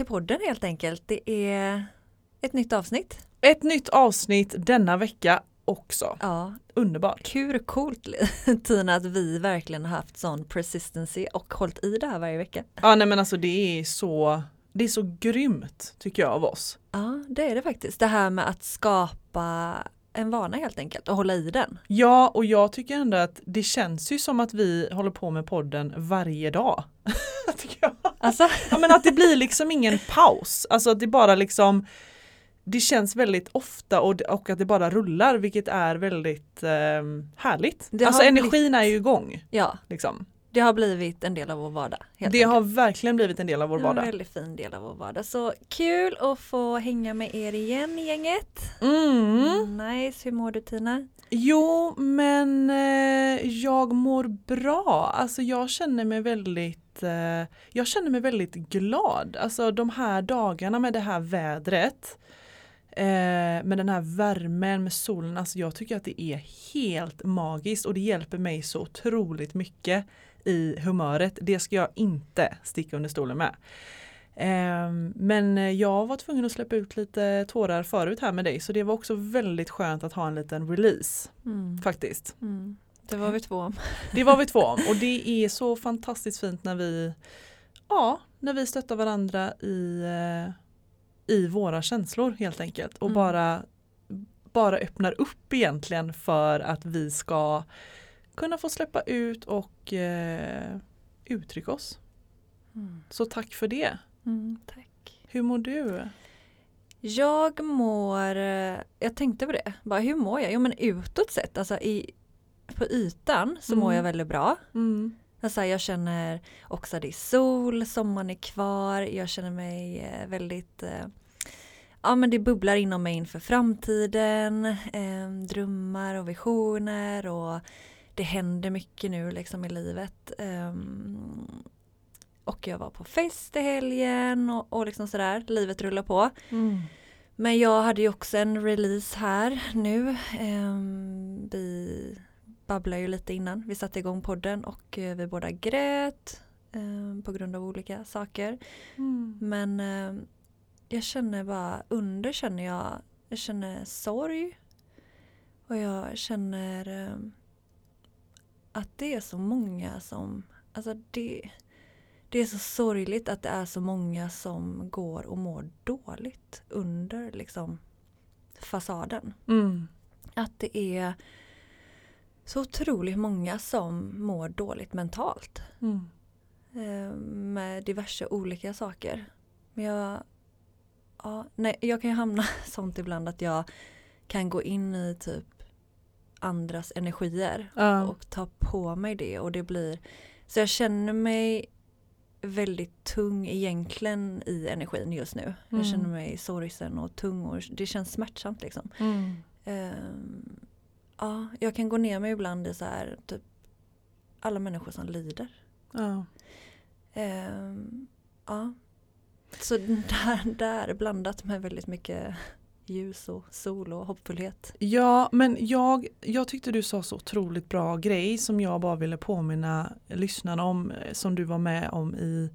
till podden helt enkelt. Det är ett nytt avsnitt. Ett nytt avsnitt denna vecka också. Ja, Underbart. hur coolt Tina att vi verkligen har haft sån persistency och hållit i det här varje vecka. Ja nej men alltså det är så, det är så grymt tycker jag av oss. Ja, det är det faktiskt. Det här med att skapa en vana helt enkelt och hålla i den. Ja och jag tycker ändå att det känns ju som att vi håller på med podden varje dag. tycker jag. Alltså, Ja men att det blir liksom ingen paus, alltså att det bara liksom det känns väldigt ofta och, och att det bara rullar vilket är väldigt eh, härligt. Det alltså energin blivit- är ju igång. ja, Liksom. det har blivit en del av vår vardag. Det enkelt. har verkligen blivit en del av vår En vardag. väldigt fin del av vår vardag. Så kul att få hänga med er igen gänget. Mm. Nice, hur mår du Tina? Jo, men eh, jag mår bra. Alltså jag känner mig väldigt eh, jag känner mig väldigt glad. Alltså de här dagarna med det här vädret eh, med den här värmen med solen. Alltså jag tycker att det är helt magiskt och det hjälper mig så otroligt mycket i humöret. Det ska jag inte sticka under stolen med. Ehm, Men jag var tvungen att släppa ut lite tårar förut här med dig så det var också väldigt skönt att ha en liten release Mm. faktiskt. Mm. Det var vi två om. Det var vi två om och det är så fantastiskt fint när vi ja, när vi stöttar varandra i, eh, i våra känslor helt enkelt och Mm. bara, bara öppnar upp egentligen för att vi ska kunna få släppa ut och eh, uttrycka oss. Mm. Så tack för det. Mm, tack. Hur mår du? Jag mår, eh, jag tänkte på det, bara hur mår jag? Jo men utåt sett, alltså i, på ytan så mår Mm. jag väldigt bra. Mm. Alltså jag känner också att det är sol, sommaren är kvar, jag känner mig eh, väldigt eh, Ja men det bubblar inom mig inför framtiden, eh, drömmar och visioner och det händer mycket nu liksom i livet. ehm, och jag var på fest i helgen och, och liksom sådär, livet rullar på. Mm. Men jag hade ju också en release här nu. Vi babblar ju lite innan vi satte igång podden och eh, vi båda grät ehm, på grund av olika saker. Mm. Men ehm, jag känner bara, under känner jag, jag känner sorg. Och jag känner ehm, att det är så många som, alltså det, det är så sorgligt att det är så många som går och mår dåligt under liksom fasaden. Mm. Att det är så otroligt många som mår dåligt mentalt. Mm. eh, Med diverse olika saker. Men jag, ja, nej, jag kan ju hamna sånt ibland att jag kan gå in i typ andras energier Ja. och ta på mig det och det blir så jag känner mig väldigt tung egentligen i energin just nu. Mm. Jag känner mig sorgsen och tung och det känns smärtsamt liksom. Mm. Ja, jag kan gå ner mig ibland i så här typ alla människor som lider. Ja. Ehm, ja. Så där, där blandat med väldigt mycket ljus och sol och hoppfullhet. Ja, men jag, jag tyckte du sa så otroligt bra grej som jag bara ville påminna lyssnarna om eh, som du var med om i,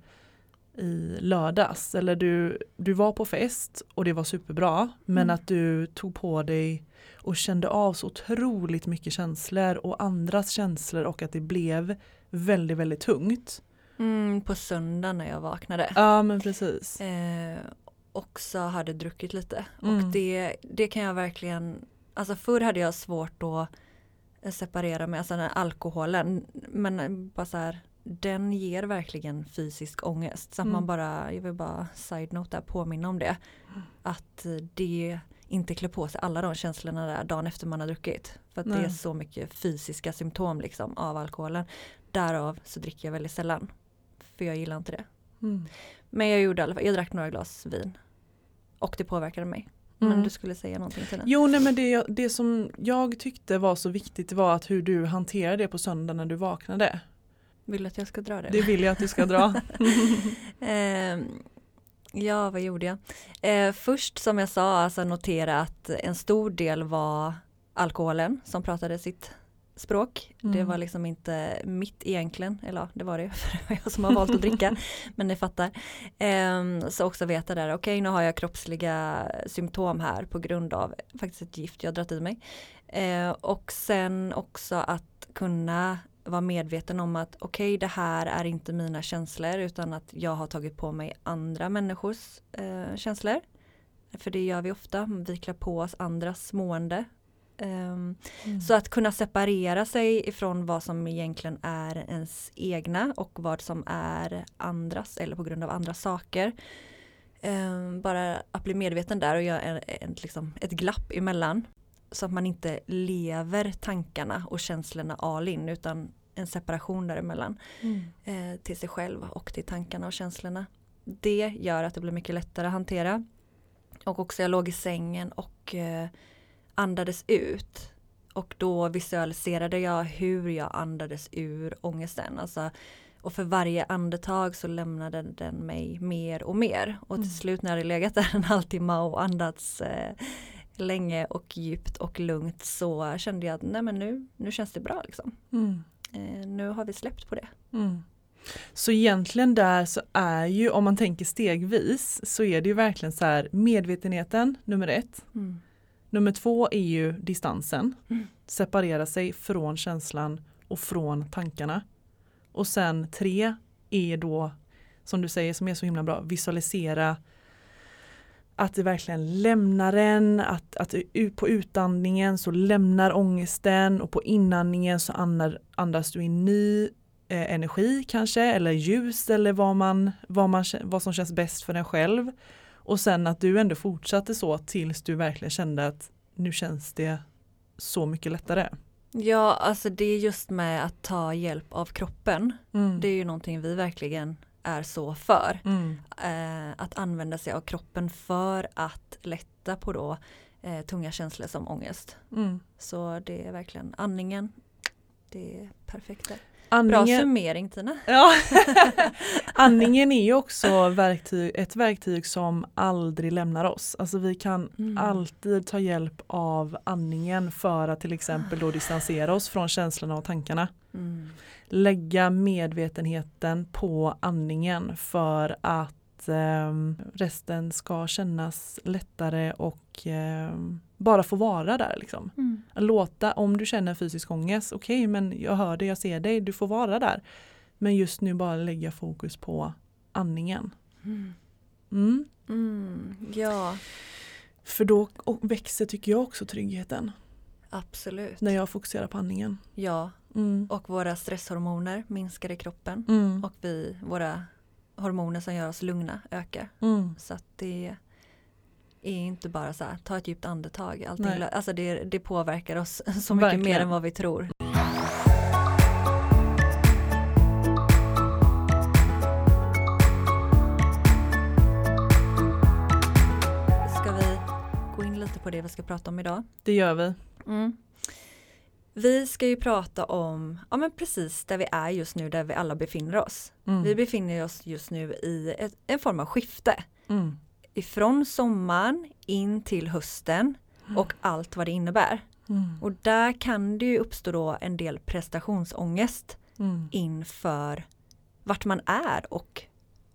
i lördags. Eller du, du var på fest och det var superbra men Mm. att du tog på dig och kände av så otroligt mycket känslor och andras känslor och att det blev väldigt, väldigt tungt. Mm, på söndag när jag vaknade. Ja men precis. Eh, också hade druckit lite. Mm. Och det, det kan jag verkligen, alltså förr hade jag svårt att eh, separera med alltså den alkoholen. Men eh, bara så här, den ger verkligen fysisk ångest. Så Mm. man bara, jag vill bara side-note där, påminna om det. Att eh, det inte klär på sig alla de känslorna där dagen efter man har druckit. För att det är Nej. så mycket fysiska symptom liksom av alkoholen. Därav så dricker jag väldigt sällan. För jag gillar inte det. Mm. Men jag gjorde i alla fall, jag drack några glas vin. Och det påverkade mig. Men Mm. du skulle säga någonting till den. Jo, nej, men det, det som jag tyckte var så viktigt var att hur du hanterade det på söndag när du vaknade. Vill du att jag ska dra det? Det vill jag att du ska dra. Ehm, ja, vad gjorde jag? Eh, först som jag sa, alltså notera att en stor del var alkoholen som pratade sitt språk. Det Mm. var liksom inte mitt egentligen, eller ja, det var det, för det var jag som har valt att dricka, men ni fattar. Ehm, så också veta där, okej nu har jag kroppsliga symptom här på grund av faktiskt ett gift jag dragit i mig. Eh, och sen också att kunna vara medveten om att okej det här är inte mina känslor utan att jag har tagit på mig andra människors eh, känslor. För det gör vi ofta, vi klär på oss andras mående. Ehm, Mm. så att kunna separera sig ifrån vad som egentligen är ens egna och vad som är andras eller på grund av andra saker. Ehm, bara att bli medveten där och göra en, en, liksom, ett glapp emellan. Så att man inte lever tankarna och känslorna all in utan en separation däremellan Mm. eh, till sig själv och till tankarna och känslorna. Det gör att det blir mycket lättare att hantera. Och också jag låg i sängen och eh, andades ut. Och då visualiserade jag hur jag andades ur ångesten. Alltså, och för varje andetag så lämnade den mig mer och mer. Och till Mm. slut när jag hade legat där en halvtimme och andats eh, länge och djupt och lugnt så kände jag att nej men nu, nu känns det bra liksom. Mm. Eh, nu har vi släppt på det. Mm. Så egentligen där så är ju, om man tänker stegvis, så är det ju verkligen så här medvetenheten nummer ett. Mm. Nummer två är ju distansen. Mm. Separera sig från känslan och från tankarna. Och sen tre är då, som du säger som är så himla bra, visualisera att det verkligen lämnar en, att, att på utandningen så lämnar ångesten och på inandningen så andas du in ny eh, energi kanske eller ljus eller vad, man, vad, man, vad som känns bäst för en själv. Och sen att du ändå fortsatte så tills du verkligen kände att nu känns det så mycket lättare. Ja, alltså det är just med att ta hjälp av kroppen. Mm. Det är ju någonting vi verkligen är så för. Mm. Eh, att använda sig av kroppen för att lätta på då eh, tunga känslor som ångest. Mm. Så det är verkligen andningen. Det är perfekt där. Bra Andningen, summering Tina. ja. Andningen är ju också verktyg, ett verktyg som aldrig lämnar oss. Alltså vi kan Mm. alltid ta hjälp av andningen för att till exempel då distansera oss från känslorna och tankarna. Mm. Lägga medvetenheten på andningen för att ehm, resten ska kännas lättare och ehm, bara få vara där. Liksom. Mm. Låta, om du känner fysisk ångest, okej men jag hör dig, jag ser dig, du får vara där. Men just nu bara lägga fokus på andningen. Mm. Mm. Mm. Ja, För då växer tycker jag också tryggheten absolut. när jag fokuserar på andningen. Ja, Mm. och våra stresshormoner minskar i kroppen. Mm. Och vi, våra hormoner som gör oss lugna ökar. Mm. Så att det är inte bara så här, ta ett djupt andetag. Allting, alltså det, det påverkar oss så mycket mer Verkligen. än vad vi tror. På det vi ska prata om idag? Det gör vi. Mm. Vi ska ju prata om, ja men precis där vi är just nu, där vi alla befinner oss. Mm. Vi befinner oss just nu i ett, en form av skifte. Mm. Ifrån sommaren in till hösten och allt vad det innebär. Mm. Och där kan det ju uppstå då en del prestationsångest Mm. inför vart man är och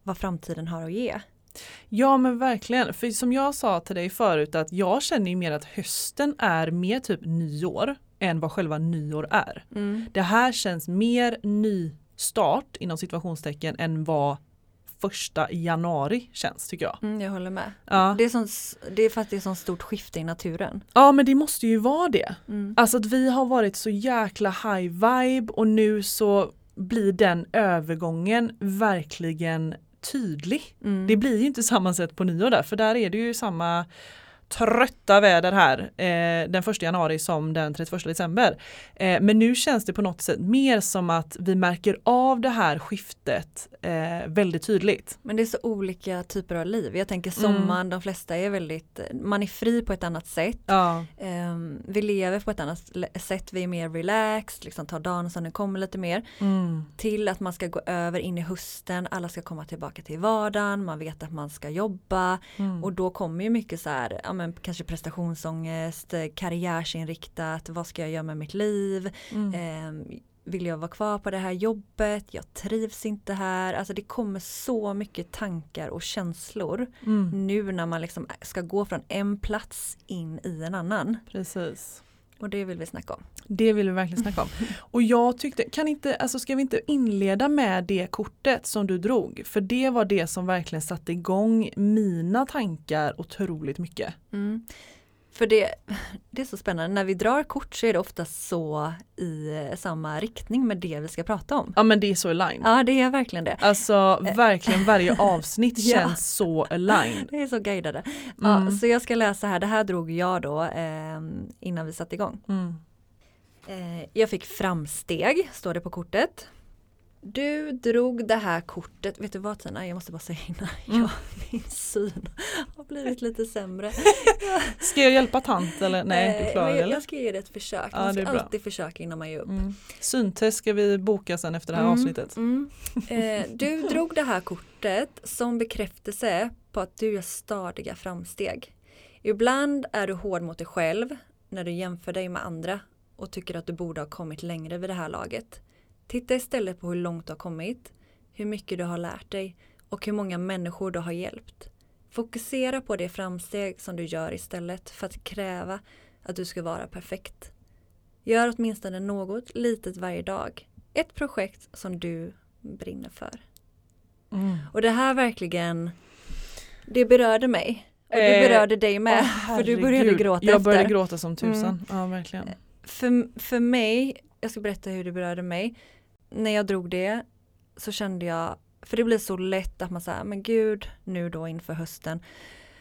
vad framtiden har att ge. Ja men verkligen, för som jag sa till dig förut att jag känner ju mer att hösten är mer typ nyår än vad själva nyår är. Det här känns mer nystart inom situationstecken än vad första januari känns tycker jag. Mm, jag håller med. Ja. Det är, sån, det är för att det är sånt stort skifte i naturen. ja men det måste ju vara det. Mm. Alltså att vi har varit så jäkla high vibe och nu så blir den övergången verkligen tydlig. Mm. Det blir ju inte samma sätt på nyår där för där är det ju samma trötta väder här eh, den 1 januari som den 31 december. Eh, men nu känns det på något sätt mer som att vi märker av det här skiftet eh, väldigt tydligt. Men det är så olika typer av liv. Jag tänker Mm. sommaren, de flesta är väldigt, man är fri på ett annat sätt. Ja, Ehm, vi lever på ett annat sätt, vi är mer relaxed, liksom tar dagen som den kommer lite mer. mm, Till att man ska gå över in i hösten, alla ska komma tillbaka till vardagen, man vet att man ska jobba mm. och då kommer ju mycket så här, ja men kanske prestationsångest, eh, karriärsinriktat, vad ska jag göra med mitt liv, mm. Ehm, vill jag vara kvar på det här jobbet, jag trivs inte här, alltså det kommer så mycket tankar och känslor Mm. nu när man liksom ska gå från en plats in i en annan. Precis. Och det vill vi snacka om. Det vill vi verkligen snacka om. Och jag tyckte, kan inte, alltså ska vi inte inleda med det kortet som du drog? För det var det som verkligen satte igång mina tankar otroligt mycket. Mm. För det, det är så spännande, när vi drar kort så är det ofta så i eh, samma riktning med det vi ska prata om. Ja men det är så aligned. Ja det är verkligen det. Alltså verkligen varje avsnitt Ja. känns så aligned. Det är så guidade. Ja, Mm. så jag ska läsa här, det här drog jag då eh, innan vi satte igång. Mm. Eh, jag fick framsteg, står det på kortet. Du drog det här kortet, vet du vad Tina, jag måste bara säga innan, Mm. ja, min syn har blivit lite sämre. Ska jag hjälpa tant eller? Nej, du klarar det jag, eller? jag ska ge det ett försök, Ja, man ska bra. alltid försöka innan man ger upp. Mm. Syntest ska vi boka sen efter det här Mm, avsnittet. mm. Eh, du drog det här kortet som bekräftelse på att du gör stadiga framsteg. Ibland är du hård mot dig själv när du jämför dig med andra och tycker att du borde ha kommit längre vid det här laget. Titta istället på hur långt du har kommit, hur mycket du har lärt dig och hur många människor du har hjälpt. Fokusera på det framsteg som du gör istället för att kräva att du ska vara perfekt. Gör åtminstone något litet varje dag. Ett projekt som du brinner för. Mm. Och det här verkligen, det berörde mig. Och det Eh, berörde dig med. Åh, för du började gråta Jag efter. började gråta som tusan. Mm. Ja verkligen. För, för mig, jag ska berätta hur det berörde mig. När jag drog det så kände jag, för det blir så lätt att man säger, men gud, nu då inför hösten.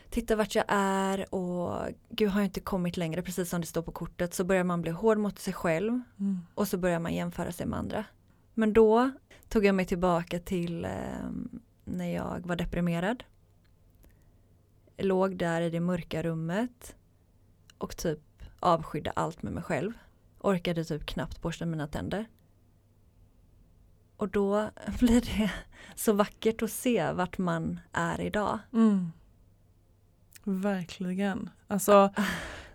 Titta vart jag är och gud har jag inte kommit längre, precis som det står på kortet. Så börjar man bli hård mot sig själv Mm. och så börjar man jämföra sig med andra. Men då tog jag mig tillbaka till eh, när jag var deprimerad. Låg där i det mörka rummet och typ avskydde allt med mig själv. Orkade typ knappt borsta mina tänder. Och då blir det så vackert att se vart man är idag. Mm. Verkligen. Alltså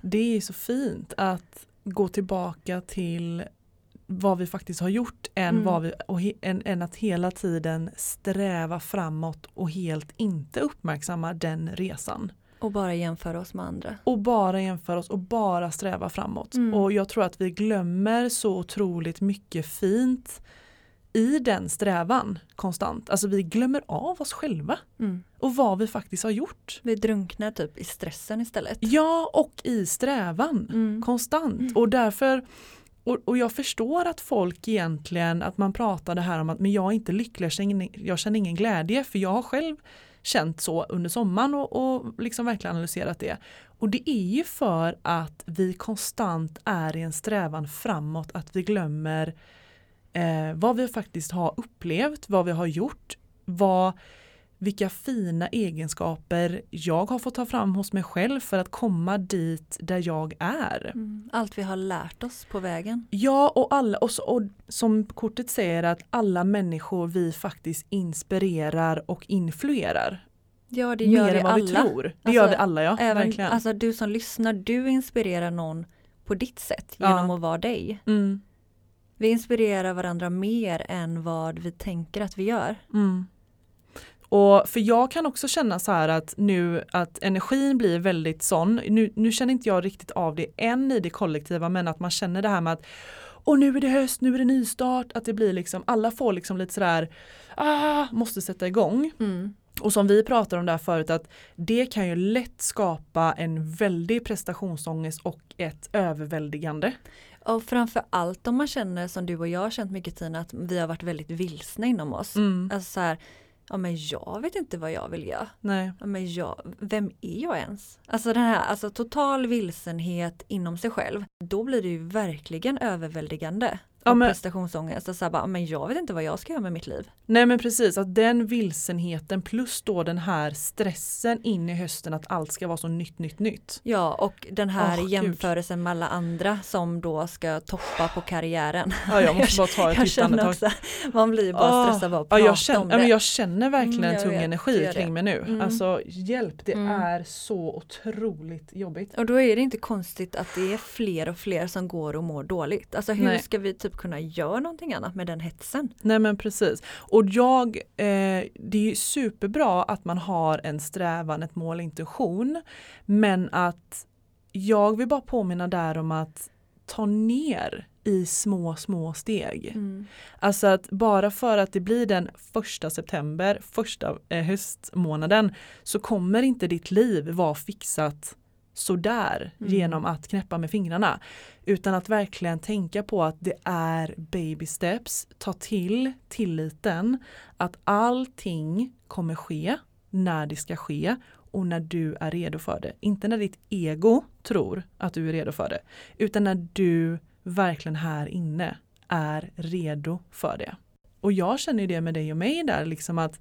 det är så fint att gå tillbaka till vad vi faktiskt har gjort än, Mm. vad vi, och he, än, än att hela tiden sträva framåt och helt inte uppmärksamma den resan. Och bara jämföra oss med andra. Och bara jämföra oss och bara sträva framåt. Mm. Och jag tror att vi glömmer så otroligt mycket fint i den strävan konstant. Alltså vi glömmer av oss själva Mm. och vad vi faktiskt har gjort. Vi drunknar typ i stressen istället. Ja, och i strävan Mm. konstant. Mm. Och därför och, och jag förstår att folk egentligen, att man pratar det här om att men jag är inte lycklig, jag känner, ingen, jag känner ingen glädje för jag har själv känt så under sommaren och, och liksom verkligen analyserat det. Och det är ju för att vi konstant är i en strävan framåt, att vi glömmer eh, vad vi faktiskt har upplevt, vad vi har gjort, vad, vilka fina egenskaper jag har fått ta fram hos mig själv för att komma dit där jag är. Mm. Allt vi har lärt oss på vägen. Ja och alla och, och som kortet säger att alla människor vi faktiskt inspirerar och influerar. Ja det gör Mer vi än vad alla. vi tror. Det Alltså, gör vi alla ja, Även, verkligen. alltså du som lyssnar, du inspirerar någon på ditt sätt Ja. genom att vara dig. mm, Vi inspirerar varandra mer än vad vi tänker att vi gör. mm. Och för jag kan också känna så här att nu att energin blir väldigt sån, nu, nu känner inte jag riktigt av det än i det kollektiva men att man känner det här med att och nu är det höst, nu är det nystart, att det blir liksom, alla får liksom lite sådär, ah, måste sätta igång. Mm. Och som vi pratade om där förut att det kan ju lätt skapa en väldig prestationsångest och ett överväldigande. Och framför allt om man känner som du och jag har känt mycket Tina att vi har varit väldigt vilsna inom oss. Mm. Alltså så här, ja men jag vet inte vad jag vill göra. Nej. Ja, men jag, vem är jag ens? Alltså den här alltså total vilsenhet inom sig själv. Då blir det ju verkligen överväldigande. Ja, men- prestationsångest. Och så här, bara, men jag vet inte vad jag ska göra med mitt liv. Nej men precis, att den vilsenheten plus då den här stressen in i hösten att allt ska vara så nytt, nytt, nytt. Ja och den här gud. jämförelsen med alla andra som då ska toppa på karriären. Ja, jag måste bara ta ett jag känner också, man blir bara Åh, stressad av att Ja, prata jag, känner, om ja, men det. jag känner verkligen Mm, en jag tung vet, energi det. kring mig nu. Mm. Alltså hjälp, det Mm. är så otroligt jobbigt. Och då är det inte konstigt att det är fler och fler som går och mår dåligt. Alltså hur Nej. ska vi typ kunna göra någonting annat med den hetsen? Nej men precis. Och jag, eh, det är ju superbra att man har en strävan, ett mål, intention. Men att jag vill bara påminna där om att ta ner i små, små steg. Mm. Alltså att bara för att det blir den första september, första eh, höstmånaden, så kommer inte ditt liv vara fixat sådär Mm. genom att knäppa med fingrarna. Utan att verkligen tänka på att det är baby steps, ta till tilliten att allting kommer ske när det ska ske och när du är redo för det. Inte när ditt ego tror att du är redo för det, utan när du verkligen här inne är redo för det. Och jag känner ju det med dig och mig där, liksom att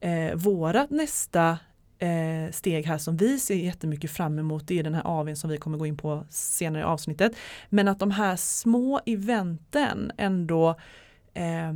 eh, vårat nästa eh, steg här som vi ser jättemycket fram emot, det är den här AWn som vi kommer gå in på senare i avsnittet. Men att de här små eventen ändå eh,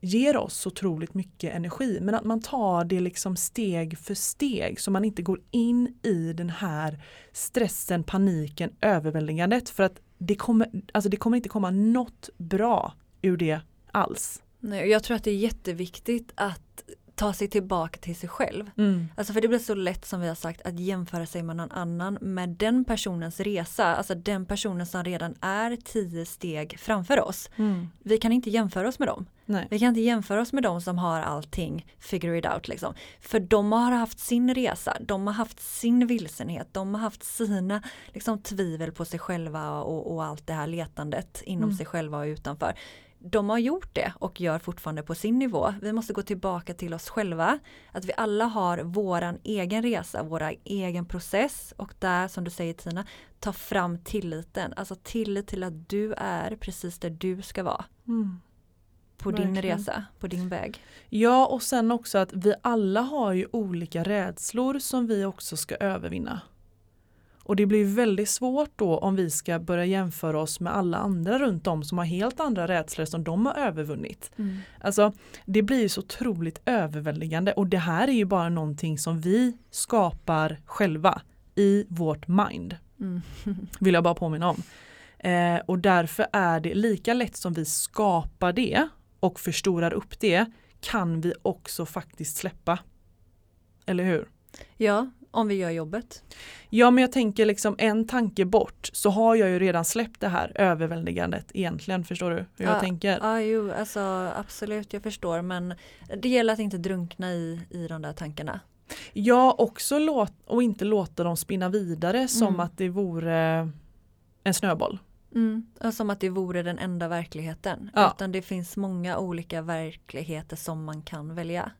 ger oss otroligt mycket energi men att man tar det liksom steg för steg så man inte går in i den här stressen, paniken, överväldigandet för att det kommer, alltså det kommer inte komma något bra ur det alls. Nej, jag tror att det är jätteviktigt att ta sig tillbaka till sig själv. Mm. Alltså för det blir så lätt som vi har sagt att jämföra sig med någon annan med den personens resa, alltså den personen som redan är tio steg framför oss. Mm. Vi kan inte jämföra oss med dem. Nej. Vi kan inte jämföra oss med de som har allting figure it out liksom. För de har haft sin resa, de har haft sin vilsenhet, de har haft sina liksom, tvivel på sig själva och, och allt det här letandet inom Mm. sig själva och utanför. De har gjort det och gör fortfarande på sin nivå. Vi måste gå tillbaka till oss själva. Att vi alla har våran egen resa, våra egen process och där som du säger Tina, ta fram tilliten. Alltså tillit till att du är precis där du ska vara Mm. på din Verkligen. resa, på din väg. Ja och sen också att vi alla har ju olika rädslor som vi också ska övervinna. Och det blir väldigt svårt då om vi ska börja jämföra oss med alla andra runt om som har helt andra rädslor som de har övervunnit. Alltså det blir så otroligt överväldigande och det här är ju bara någonting som vi skapar själva i vårt mind. Mm. Vill jag bara påminna om. Eh, och därför är det lika lätt som vi skapar det och förstorar upp det kan vi också faktiskt släppa. Eller hur? Ja, om vi gör jobbet. Ja men jag tänker liksom en tanke bort så har jag ju redan släppt det här överväldigandet egentligen. Förstår du hur jag Ja, tänker? Ja, jo, alltså absolut, jag förstår, men det gäller att inte drunkna i, i de där tankarna. Ja också låt, och inte låta dem spinna vidare som Mm. att det vore en snöboll. Mm. Som att det vore den enda verkligheten. Ja. Utan det finns många olika verkligheter som man kan välja.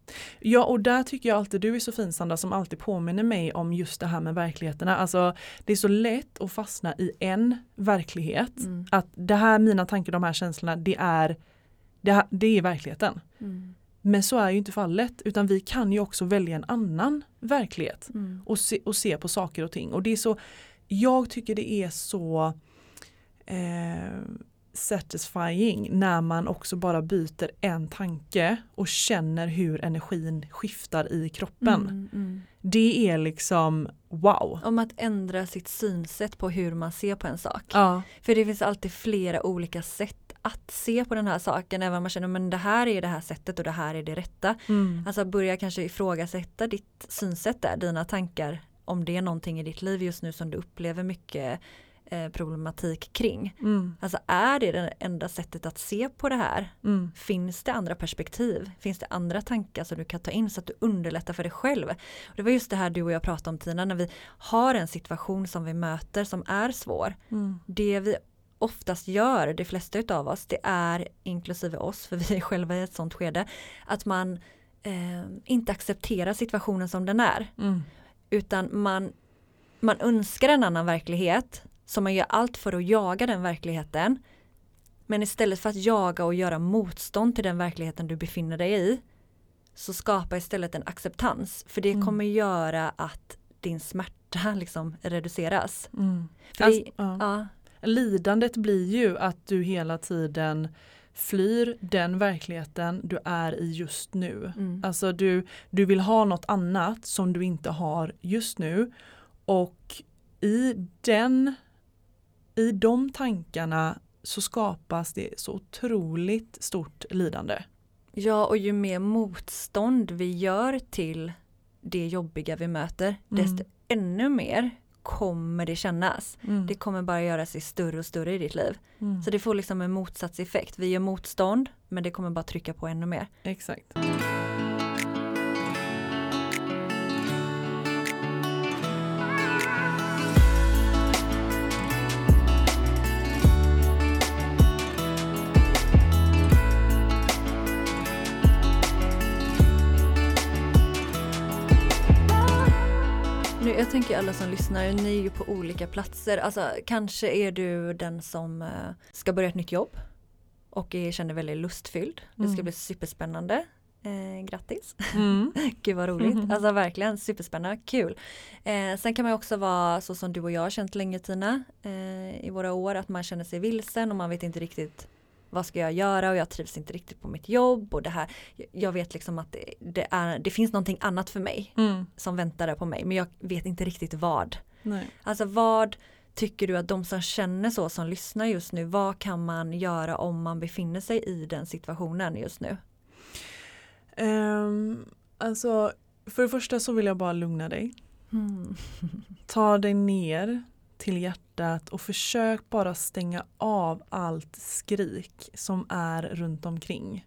Ja och där tycker jag alltid du är så fin Sandra som alltid påminner mig om just det här med verkligheterna. Alltså det är så lätt att fastna i en verklighet. Mm. Att det här, mina tankar, de här känslorna, det är, det, här, det är verkligheten. Mm. Men så är ju inte fallet utan vi kan ju också välja en annan verklighet Mm. och se, och se på saker och ting. Och det är så, jag tycker det är så eh, satisfying när man också bara byter en tanke och känner hur energin skiftar i kroppen. Mm, mm. Det är liksom wow. Om att ändra sitt synsätt på hur man ser på en sak. Ja, För det finns alltid flera olika sätt att se på den här saken. Även om man känner men det här är det här sättet och det här är det rätta. mm. Alltså börja kanske ifrågasätta ditt synsätt där, dina tankar. Om det är någonting i ditt liv just nu som du upplever mycket eh, problematik kring. Mm. Alltså är det det enda sättet att se på det här? Mm. Finns det andra perspektiv? Finns det andra tankar som du kan ta in så att du underlättar för dig själv? Och det var just det här du och jag pratade om Tina, när vi har en situation som vi möter som är svår. Mm. Det vi oftast gör, de flesta utav oss, det är inklusive oss, för vi är själva i ett sånt skede, att man eh, inte accepterar situationen som den är. Mm. Utan man, man önskar en annan verklighet, så man gör allt för att jaga den verkligheten. Men istället för att jaga och göra motstånd till den verkligheten du befinner dig i, så skapa istället en acceptans. För det Mm. kommer göra att din smärta liksom reduceras. Mm. Alltså, det, ja. ja, Lidandet blir ju att du hela tiden flyr den verkligheten du är i just nu. mm. Alltså du, du vill ha något annat som du inte har just nu och i den i de tankarna så skapas det så otroligt stort lidande. Ja, och ju mer motstånd vi gör till det jobbiga vi möter, Mm. desto ännu mer kommer det kännas. Mm. Det kommer bara göra sig större och större i ditt liv. Mm. Så det får liksom en motsatseffekt. Vi gör motstånd, men det kommer bara trycka på ännu mer. Exakt. Tänker alla som lyssnar, ni är ju på olika platser. Alltså kanske är du den som eh, ska börja ett nytt jobb och är, känner väldigt lustfylld. Det ska Mm. bli superspännande. Eh, grattis! Mm. Gud vad roligt. Mhm. Alltså verkligen superspännande, kul. Eh, sen kan man också vara så som du och jag har känt länge Tina eh, i våra år att man känner sig vilsen och man vet inte riktigt vad ska jag göra och jag trivs inte riktigt på mitt jobb och det här. Jag vet liksom att det, det, är, det finns någonting annat för mig Mm. som väntar där på mig men jag vet inte riktigt vad. Nej. Alltså vad tycker du att de som känner så som lyssnar just nu, vad kan man göra om man befinner sig i den situationen just nu? Ehm, alltså, för det första så vill jag bara lugna dig. Mm. Ta dig ner till hjärtat och försök bara stänga av allt skrik som är runt omkring.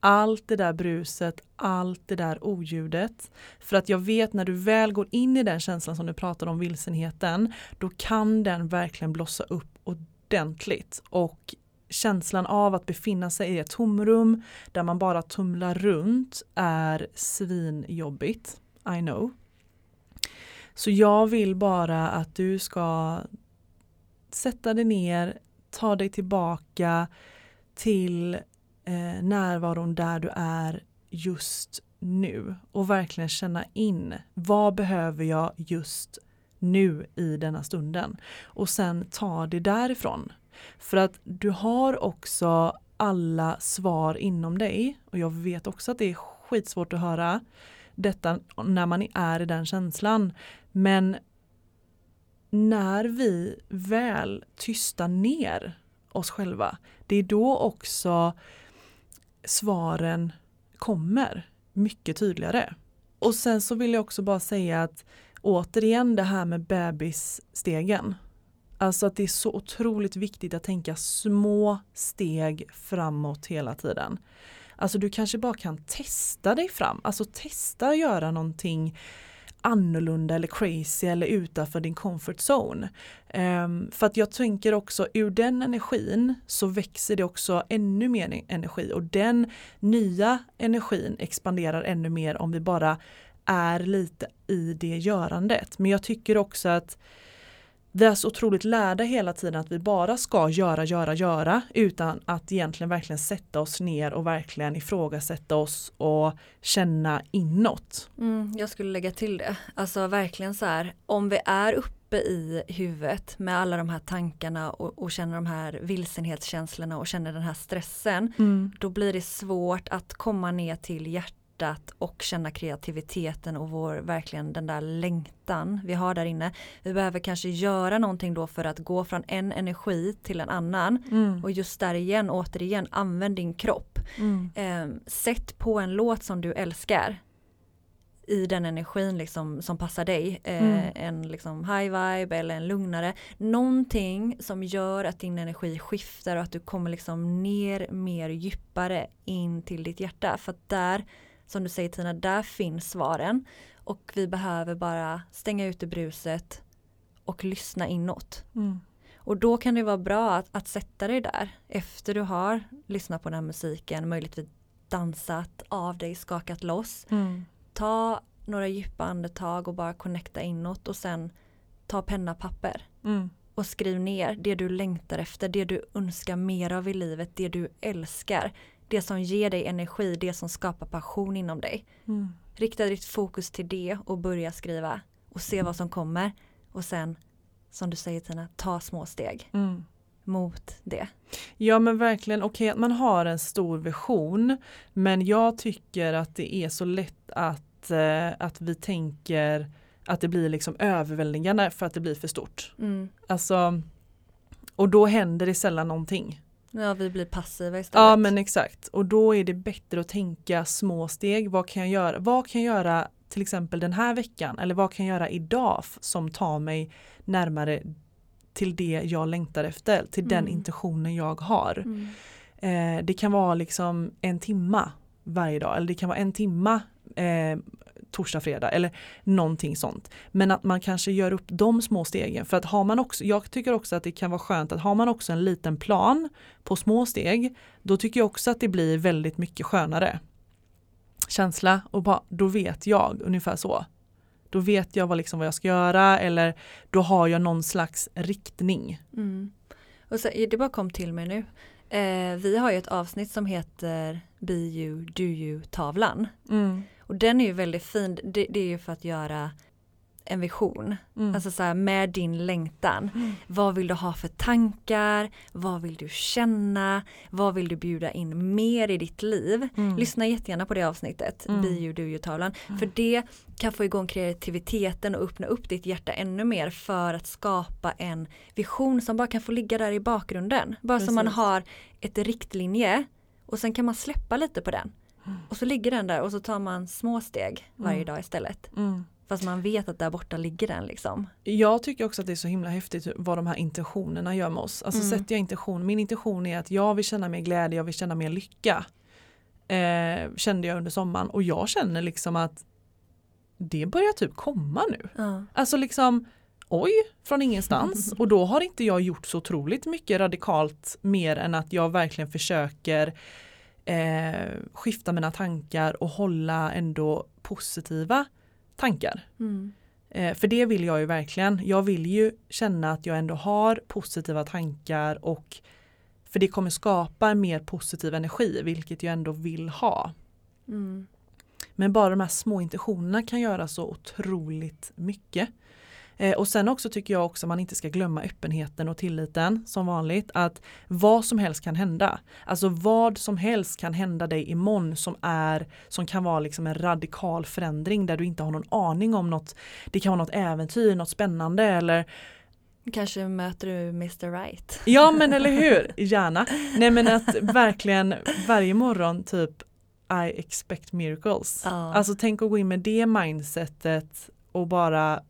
Allt det där bruset, allt det där oljudet. För att jag vet när du väl går in i den känslan som du pratar om, vilsenheten, då kan den verkligen blossa upp ordentligt. Och känslan av att befinna sig i ett tomrum där man bara tumlar runt är svinjobbigt. I know. Så jag vill bara att du ska sätta dig ner, ta dig tillbaka till eh, närvaron där du är just nu och verkligen känna in vad behöver jag just nu i denna stunden och sen ta det därifrån. För att du har också alla svar inom dig och jag vet också att det är skitsvårt att höra detta när man är i den känslan. Men när vi väl tystar ner oss själva, det är då också svaren kommer mycket tydligare. Och sen så vill jag också bara säga att återigen det här med bebisstegen. Alltså att det är så otroligt viktigt att tänka små steg framåt hela tiden. Alltså du kanske bara kan testa dig fram, alltså testa att göra någonting annorlunda eller crazy eller utanför din comfort zone. Um, för att jag tänker också ur den energin så växer det också ännu mer energi och den nya energin expanderar ännu mer om vi bara är lite i det görandet. Men jag tycker också att vi är så otroligt lärda hela tiden att vi bara ska göra, göra, göra utan att egentligen verkligen sätta oss ner och verkligen ifrågasätta oss och känna inåt. Mm, jag skulle lägga till det. Alltså verkligen så här, om vi är uppe i huvudet med alla de här tankarna och, och känner de här vilsenhetskänslorna och känner den här stressen, då blir det svårt att komma ner till hjärtat och känna kreativiteten och vår, verkligen den där längtan vi har där inne. Vi behöver kanske göra någonting då för att gå från en energi till en annan Mm. och just där igen, återigen, använd din kropp. Mm. Eh, sätt på en låt som du älskar. i den energin liksom som passar dig. Eh, Mm. En liksom high vibe eller en lugnare. Någonting som gör att din energi skiftar och att du kommer liksom ner mer djupare in till ditt hjärta. För att där, som du säger Tina, där finns svaren. Och vi behöver bara stänga ute bruset och lyssna inåt. Mm. Och då kan det vara bra att, att sätta dig där efter du har lyssnat på den här musiken, möjligtvis dansat av dig, skakat loss. Mm. Ta några djupa andetag och bara connecta inåt och sen ta penna papper Mm. och skriv ner det du längtar efter, det du önskar mer av i livet, det du älskar, det som ger dig energi, det som skapar passion inom dig. Mm. Rikta ditt fokus till det och börja skriva och se vad som kommer och sen som du säger Tina, ta små steg Mm. mot det. Ja men verkligen, okej att man har en stor vision men jag tycker att det är så lätt att, eh, att vi tänker att det blir liksom överväldigande för att det blir för stort. Mm. Alltså, och då händer det sällan någonting. Ja, vi blir passiva istället. Ja men exakt och då är det bättre att tänka små steg. Vad kan jag göra? Vad kan jag göra till exempel den här veckan eller vad kan jag göra idag som tar mig närmare till det jag längtar efter, till den Mm. intentionen jag har. Mm. Eh, det kan vara liksom en timma varje dag eller det kan vara en timma eh, torsdag, fredag eller någonting sånt. Men att man kanske gör upp de små stegen för att har man också, jag tycker också att det kan vara skönt att har man också en liten plan på små steg då tycker jag också att det blir väldigt mycket skönare känsla och bara, då vet jag ungefär så. Då vet jag vad, liksom, vad jag ska göra eller då har jag någon slags riktning. Mm. Och så, det bara kom till mig nu. Eh, vi har ju ett avsnitt som heter Be you, do you tavlan. Mm. Och den är ju väldigt fin. Det, det är ju för att göra en vision. Mm. Alltså så här, med din längtan. Mm. Vad vill du ha för tankar? Vad vill du känna? Vad vill du bjuda in mer i ditt liv? Mm. Lyssna jättegärna på det avsnittet, Mm. Be you, do you tavlan. Mm. För det kan få igång kreativiteten och öppna upp ditt hjärta ännu mer för att skapa en vision som bara kan få ligga där i bakgrunden. Bara så man Precis. har ett riktlinje och sen kan man släppa lite på den. Och så ligger den där och så tar man små steg varje Mm. dag istället. Mm. Fast man vet att där borta ligger den liksom. Jag tycker också att det är så himla häftigt vad de här intentionerna gör med oss. Alltså Mm. sätter jag intention, min intention är att jag vill känna mer glädje, jag vill känna mer lycka. Eh, kände jag under sommaren och jag känner liksom att det börjar typ komma nu. Ja. Alltså liksom oj, från ingenstans. Och då har inte jag gjort så otroligt mycket radikalt mer än att jag verkligen försöker eh, skifta mina tankar och hålla ändå positiva tankar. Mm. Eh, för det vill jag ju verkligen. Jag vill ju känna att jag ändå har positiva tankar och för det kommer skapa mer positiv energi, vilket jag ändå vill ha. Mm. Men bara de här små intentionerna kan göra så otroligt mycket. Eh, och sen också tycker jag också man inte ska glömma öppenheten och tilliten som vanligt. Att vad som helst kan hända. Alltså vad som helst kan hända dig imorgon som är som kan vara liksom en radikal förändring där du inte har någon aning om något. Det kan vara något äventyr, något spännande eller Kanske möter du Mr Right. Ja men eller hur, gärna. Nej men att verkligen varje morgon typ I expect miracles. Ja. Alltså tänk att gå in med det mindsetet och bara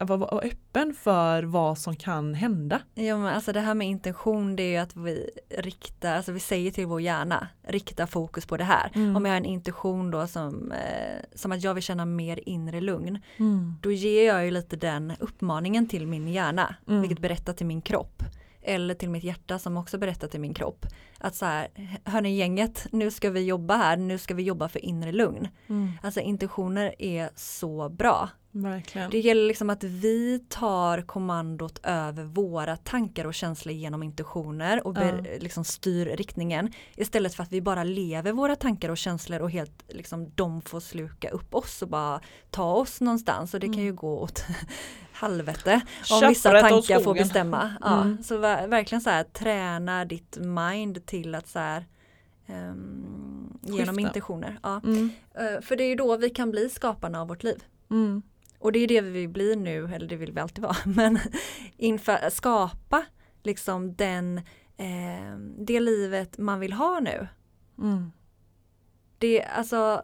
vara öppen för vad som kan hända. Ja men alltså det här med intention det är ju att vi riktar, alltså vi säger till vår hjärna, rikta fokus på det här. Mm. Om jag har en intention då som, eh, som att jag vill känna mer inre lugn, Mm. då ger jag ju lite den uppmaningen till min hjärna, Mm. vilket berättar till min kropp. Eller till mitt hjärta som också berättar till min kropp. Att så här, hörni gänget, nu ska vi jobba här, nu ska vi jobba för inre lugn. Mm. Alltså intentioner är så bra. Verkligen. Det gäller liksom att vi tar kommandot över våra tankar och känslor genom intentioner och ber, liksom styr riktningen. Istället för att vi bara lever våra tankar och känslor och helt liksom de får sluka upp oss och bara ta oss någonstans. Och det kan ju gå åt helvete om vissa tankar får bestämma. Ja, Mm. Så ver- verkligen så här träna ditt mind till att så här ehm, genom intentioner. Ja. Mm. Eh, För det är ju då vi kan bli skaparna av vårt liv. Mm. Och det är det vi vill bli nu, eller det vill vi alltid vara, men inför skapa liksom den, eh, det livet man vill ha nu. Mm. Det, alltså,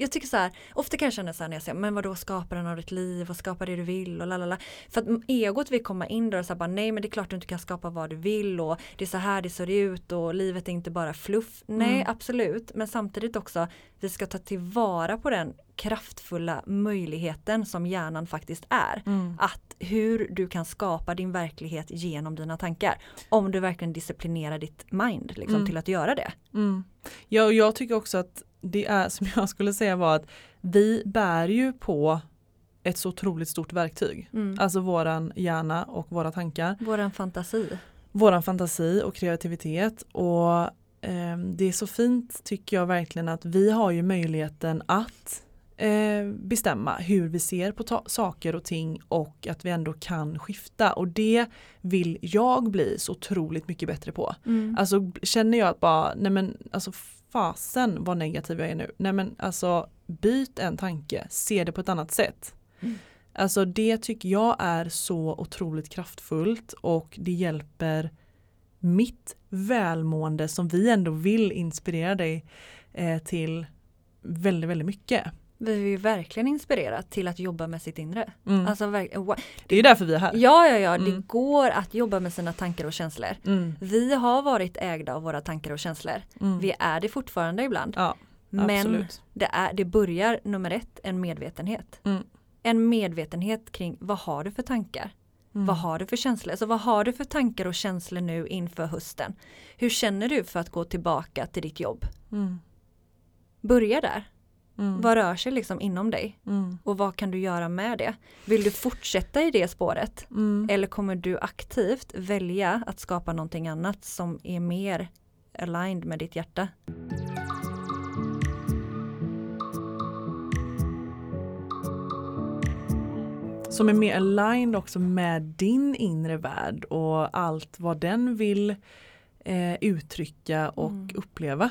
jag tycker så här, ofta kan jag känna så här när jag säger, men vadå skapa den av ditt liv och skapa det du vill och lalala. För att egot vill komma in där och säga bara nej men det är klart du inte kan skapa vad du vill och det är så här det ser ut och livet är inte bara fluff. Nej Mm. absolut, men samtidigt också vi ska ta tillvara på den kraftfulla möjligheten som hjärnan faktiskt är. Mm. Att hur du kan skapa din verklighet genom dina tankar. Om du verkligen disciplinerar ditt mind liksom, Mm. till att göra det. Mm. Ja, och jag tycker också att det är som jag skulle säga var att vi bär ju på ett så otroligt stort verktyg. Mm. Alltså våran hjärna och våra tankar. Våran fantasi. Våran fantasi och kreativitet. Och eh, det är så fint tycker jag verkligen att vi har ju möjligheten att eh, bestämma hur vi ser på saker och ting och att vi ändå kan skifta. Och det vill jag bli så otroligt mycket bättre på. Mm. Alltså känner jag att bara, nej men alltså fasen vad negativ jag är nu. Nej men alltså byt en tanke, se det på ett annat sätt. Mm. Alltså det tycker jag är så otroligt kraftfullt och det hjälper mitt välmående som vi ändå vill inspirera dig eh, till väldigt, väldigt mycket. Vi vill ju verkligen inspirera till att jobba med sitt inre. Mm. Alltså, wa- det är därför vi är här. ja, ja, ja, det Mm. går att jobba med sina tankar och känslor. Mm. Vi har varit ägda av våra tankar och känslor. Mm. Vi är det fortfarande ibland. Ja, Men det, är, det börjar nummer ett, en medvetenhet. Mm. En medvetenhet kring vad har du för tankar? Mm. Vad har du för känslor? Så vad har du för tankar och känslor nu inför hösten? Hur känner du för att gå tillbaka till ditt jobb? Mm. Börja där. Mm. Vad rör sig liksom inom dig? Mm. Och vad kan du göra med det? Vill du fortsätta i det spåret? Mm. Eller kommer du aktivt välja att skapa någonting annat som är mer aligned med ditt hjärta? som är mer aligned också med din inre värld och allt vad den vill eh, uttrycka och Mm. uppleva.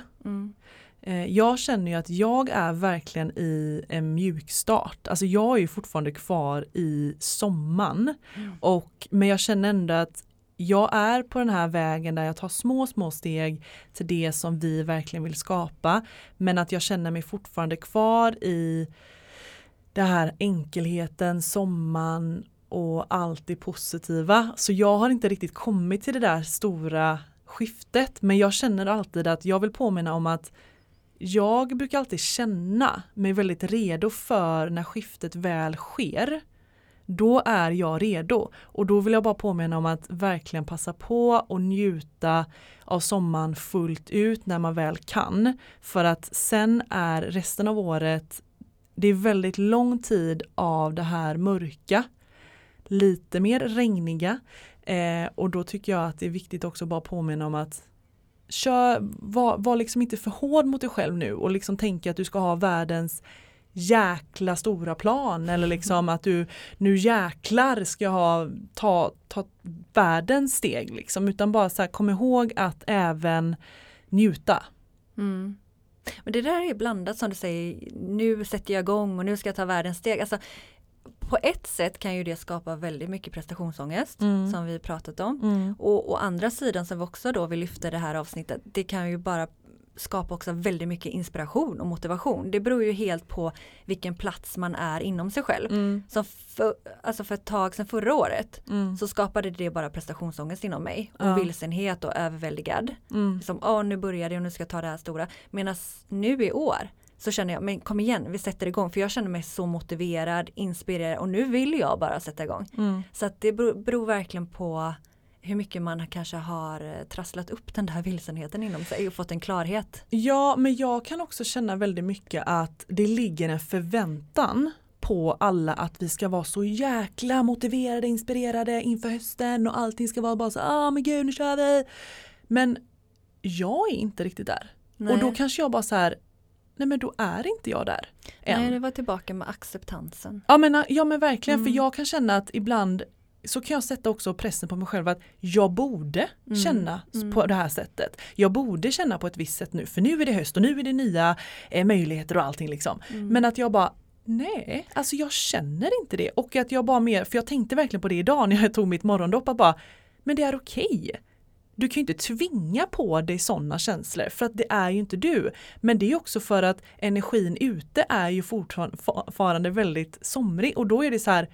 Eh, jag känner ju att jag är verkligen i en mjukstart. Alltså jag är ju fortfarande kvar i sommaren. Mm. Och, men jag känner ändå att jag är på den här vägen där jag tar små, små steg till det som vi verkligen vill skapa. Men att jag känner mig fortfarande kvar i det här enkelheten, sommaren och allt det positiva. Så jag har inte riktigt kommit till det där stora skiftet. Men jag känner alltid att jag vill påminna om att jag brukar alltid känna mig väldigt redo för när skiftet väl sker. Då är jag redo och då vill jag bara påminna om att verkligen passa på och njuta av sommaren fullt ut när man väl kan. För att sen är resten av året, det är väldigt lång tid av det här mörka, lite mer regniga eh, och då tycker jag att det är viktigt också bara påminna om att kör, var, var liksom inte för hård mot dig själv nu och liksom tänka att du ska ha världens jäkla stora plan eller liksom att du nu jäklar ska jag ha, ta, ta världens steg liksom utan bara så här, kom ihåg att även njuta. Mm. Men det där är blandat som du säger, nu sätter jag igång och nu ska jag ta världens steg. Alltså, på ett sätt kan ju det skapa väldigt mycket prestationsångest Mm. som vi pratat om. Mm. Och å andra sidan som vi också då vill lyfta det här avsnittet, det kan ju bara skapa också väldigt mycket inspiration och motivation. Det beror ju helt på vilken plats man är inom sig själv. Mm. Som för, alltså för ett tag sedan förra året Mm. så skapade det bara prestationsångest inom mig och Ja. vilsenhet och överväldigad. Mm. Som, åh nu börjar det och nu ska jag ta det här stora. Medan nu i år så känner jag, men kom igen, vi sätter igång. För jag känner mig så motiverad, inspirerad och nu vill jag bara sätta igång. Mm. Så att det beror, beror verkligen på hur mycket man kanske har eh, trasslat upp den där vilsenheten inom sig och fått en klarhet. Ja, men jag kan också känna väldigt mycket att det ligger en förväntan på alla att vi ska vara så jäkla motiverade, inspirerade inför hösten och allting ska vara bara så ah men gud nu kör vi. Men jag är inte riktigt där. Nej. Och då kanske jag bara så här, nej men då är inte jag där. Än. Nej, det var tillbaka med acceptansen. Ja men, ja men verkligen Mm. för jag kan känna att ibland så kan jag sätta också pressen på mig själv att jag borde Mm. känna Mm. på det här sättet. Jag borde känna på ett visst sätt nu för nu är det höst och nu är det nya eh, möjligheter och allting liksom. Mm. Men att jag bara nej, alltså jag känner inte det och att jag bara mer, för jag tänkte verkligen på det idag när jag tog mitt morgondopp att bara men det är okej du kan ju inte tvinga på dig sådana känslor för att det är ju inte du. Men det är också för att energin ute är ju fortfarande väldigt somrig och då är det så här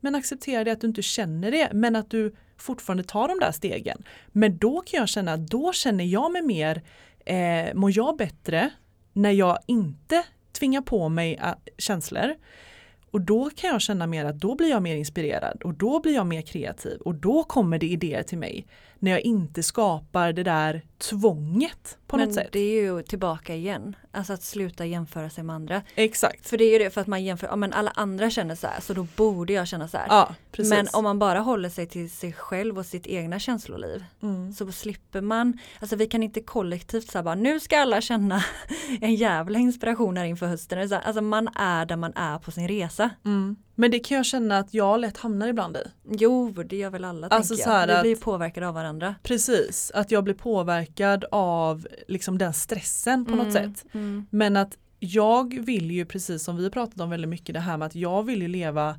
men acceptera det att du inte känner det men att du fortfarande tar de där stegen. Men då kan jag känna att då känner jag mig mer, eh, mår jag bättre när jag inte tvingar på mig eh, känslor. Och då kan jag känna mer att då blir jag mer inspirerad och då blir jag mer kreativ och då kommer det idéer till mig när jag inte skapar det där tvånget på Men något sätt. det är ju tillbaka igen, alltså att sluta jämföra sig med andra. Exakt. För det är ju det för att man jämför, ja men alla andra känner så här så då borde jag känna så här. Ja, precis. men om man bara håller sig till sig själv och sitt egna känsloliv mm. så slipper man, alltså vi kan inte kollektivt säga bara nu ska alla känna en jävla inspiration här inför hösten. Alltså man är där man är på sin resa. Mm. Men det kan jag känna att jag lätt hamnar ibland i. Jo, det gör väl alla Alltså tänker jag. Vi att- blir påverkade av varandra. Precis, att jag blir påverkad av liksom den stressen på något Mm, sätt. Mm. Men att jag vill ju precis som vi pratat om väldigt mycket det här med att jag vill ju leva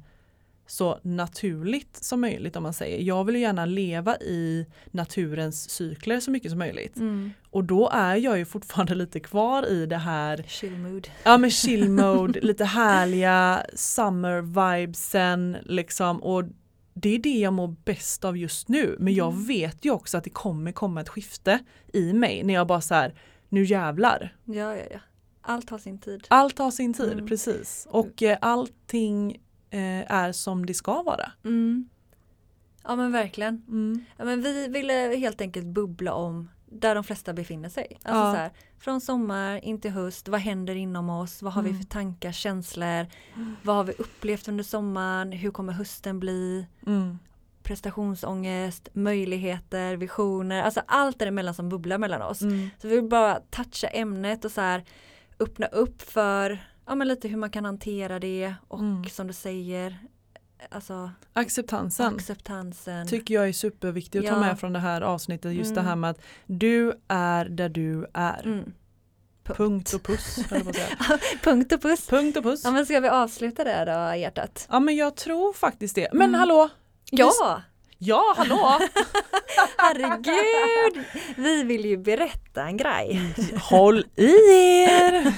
så naturligt som möjligt om man säger. Jag vill gärna leva i naturens cykler så mycket som möjligt. Mm. Och då är jag ju fortfarande lite kvar i det här Chill mood. Ja men chill mode, lite härliga summer vibesen liksom och det är det jag mår bäst av just nu men jag Mm. vet ju också att det kommer komma ett skifte i mig när jag bara så här nu jävlar. Ja, ja, ja. Allt har sin tid. Allt har sin tid, Mm. precis. Och eh, allting är som det ska vara. Mm. Ja men verkligen. Mm. Ja, men vi ville helt enkelt bubbla om där de flesta befinner sig. Alltså Ja. så här, från sommar in till höst, vad händer inom oss? Vad har vi Mm. för tankar, känslor? Vad har vi upplevt under sommaren? Hur kommer hösten bli? Mm. Prestationsångest, möjligheter, visioner, alltså allt däremellan som bubblar mellan oss. Mm. Så vi vill bara toucha ämnet och så här öppna upp för ja, men lite hur man kan hantera det och Mm. som du säger alltså Acceptansen acceptansen. tycker jag är superviktig att ta Ja. med från det här avsnittet. Just det Mm. här med att du är där du är. Mm. Punkt och puss. Punkt och puss. Punkt och puss. Ja men ska vi avsluta där då hjärtat? Ja men jag tror faktiskt det. Men Mm. hallå! Ja! Ja hallå! Herregud! Vi vill ju berätta en grej. Håll i er!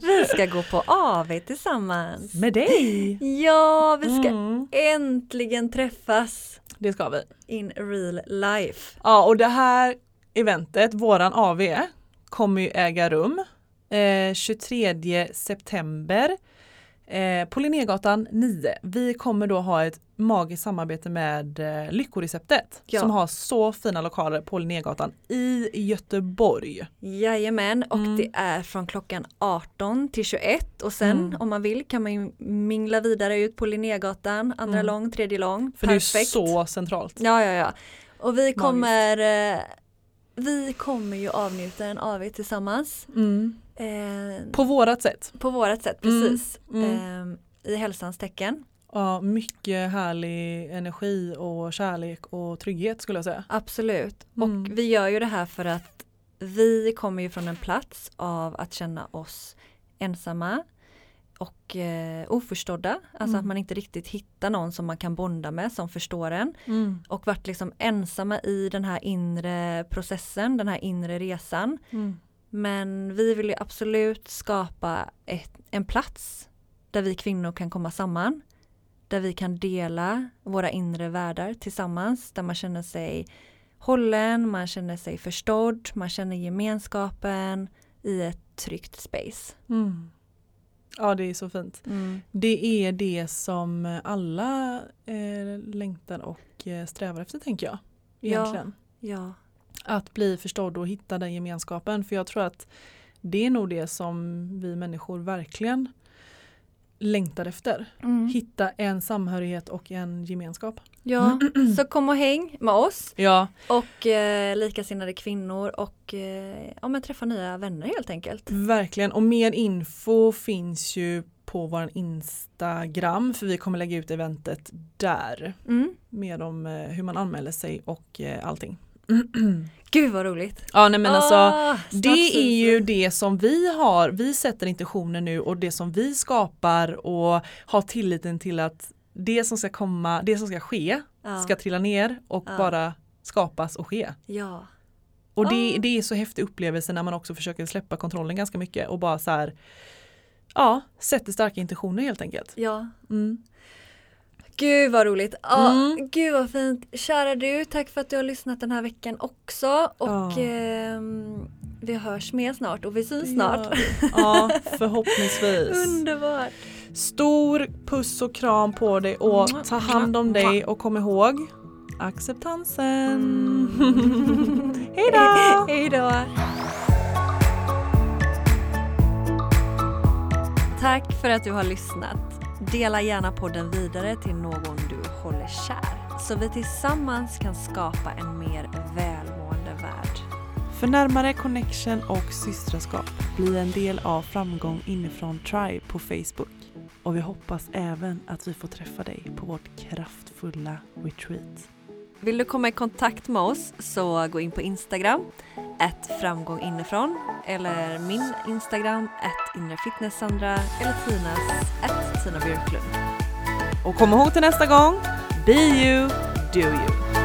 Vi ska gå på AV tillsammans. Med dig! Ja, vi ska Mm, äntligen träffas det ska vi. in real life. Ja och det här eventet, våran AV, kommer ju äga rum eh, 23 september eh, på Linnégatan 9. Vi kommer då ha ett magiskt samarbete med eh, Lyckoreceptet Ja. som har så fina lokaler på Linnégatan i Göteborg. Jajamän, och Mm. det är från klockan 18 till 21 och sen Mm. om man vill kan man ju mingla vidare ut på Linnégatan, andra Mm. lång, tredje lång. För Perfekt. det är så centralt. Ja, ja, ja. Och vi kommer, eh, vi kommer ju avnjuta en AV tillsammans. Mm. Eh, På vårat sätt. på vårat sätt, Mm, precis. mm. Eh, I hälsans tecken. Ja, mycket härlig energi och kärlek och trygghet skulle jag säga. Absolut. Mm. Och vi gör ju det här för att vi kommer ju från en plats av att känna oss ensamma och eh, oförstådda. Alltså Mm. att man inte riktigt hittar någon som man kan bonda med som förstår en. Mm. Och varit liksom ensamma i den här inre processen, den här inre resan. Mm. Men vi vill ju absolut skapa ett, en plats där vi kvinnor kan komma samman. Där vi kan dela våra inre världar tillsammans. Där man känner sig hållen, man känner sig förstådd, man känner gemenskapen i ett tryggt space. Mm. Ja det är så fint. Det är det som alla eh, längtar och eh, strävar efter tänker jag. Egentligen. Ja. Att bli förstådd och hitta den gemenskapen. För jag tror att det är nog det som vi människor verkligen längtar efter. Mm. Hitta en samhörighet och en gemenskap. ja. Så kom och häng med oss Ja, och eh, likasinnade kvinnor och eh, ja, men träffa nya vänner helt enkelt. verkligen. Och mer info finns ju på vår Instagram för vi kommer lägga ut eventet där. Mm. Mer om eh, hur man anmäler sig och eh, allting. Gud vad roligt! Ja nej men alltså Ah, Det är ju det som vi har, vi sätter intentioner nu och det som vi skapar och har tilliten till att det som ska komma, det som ska ske Ja. ska trilla ner och Ja. bara skapas och ske. Ja. Och det, Ah. det är så häftig upplevelse när man också försöker släppa kontrollen ganska mycket och bara så här Ja, sätter starka intentioner helt enkelt. Ja. Mm. Gud vad roligt. Ja, Mm. Gud vad fint. Kära du, tack för att du har lyssnat den här veckan också. Och Ja. ehm, vi hörs mer snart och vi syns snart. Ja, förhoppningsvis. Underbart. Stor puss och kram på dig och ta hand om dig och kom ihåg acceptansen. Hej då! Hej då. Tack för att du har lyssnat. Dela gärna podden vidare till någon du håller kär så vi tillsammans kan skapa en mer välmående värld. För närmare connection och systraskap, bli en del av Framgång inifrån Tribe på Facebook. Och vi hoppas även att vi får träffa dig på vårt kraftfulla retreat. Vill du komma i kontakt med oss så gå in på Instagram, ett framgång inifrån eller min Instagram, ett inrefitnesssandra eller Tinas, ett Tina Björklund. Och kom ihåg till nästa gång, be you, do you.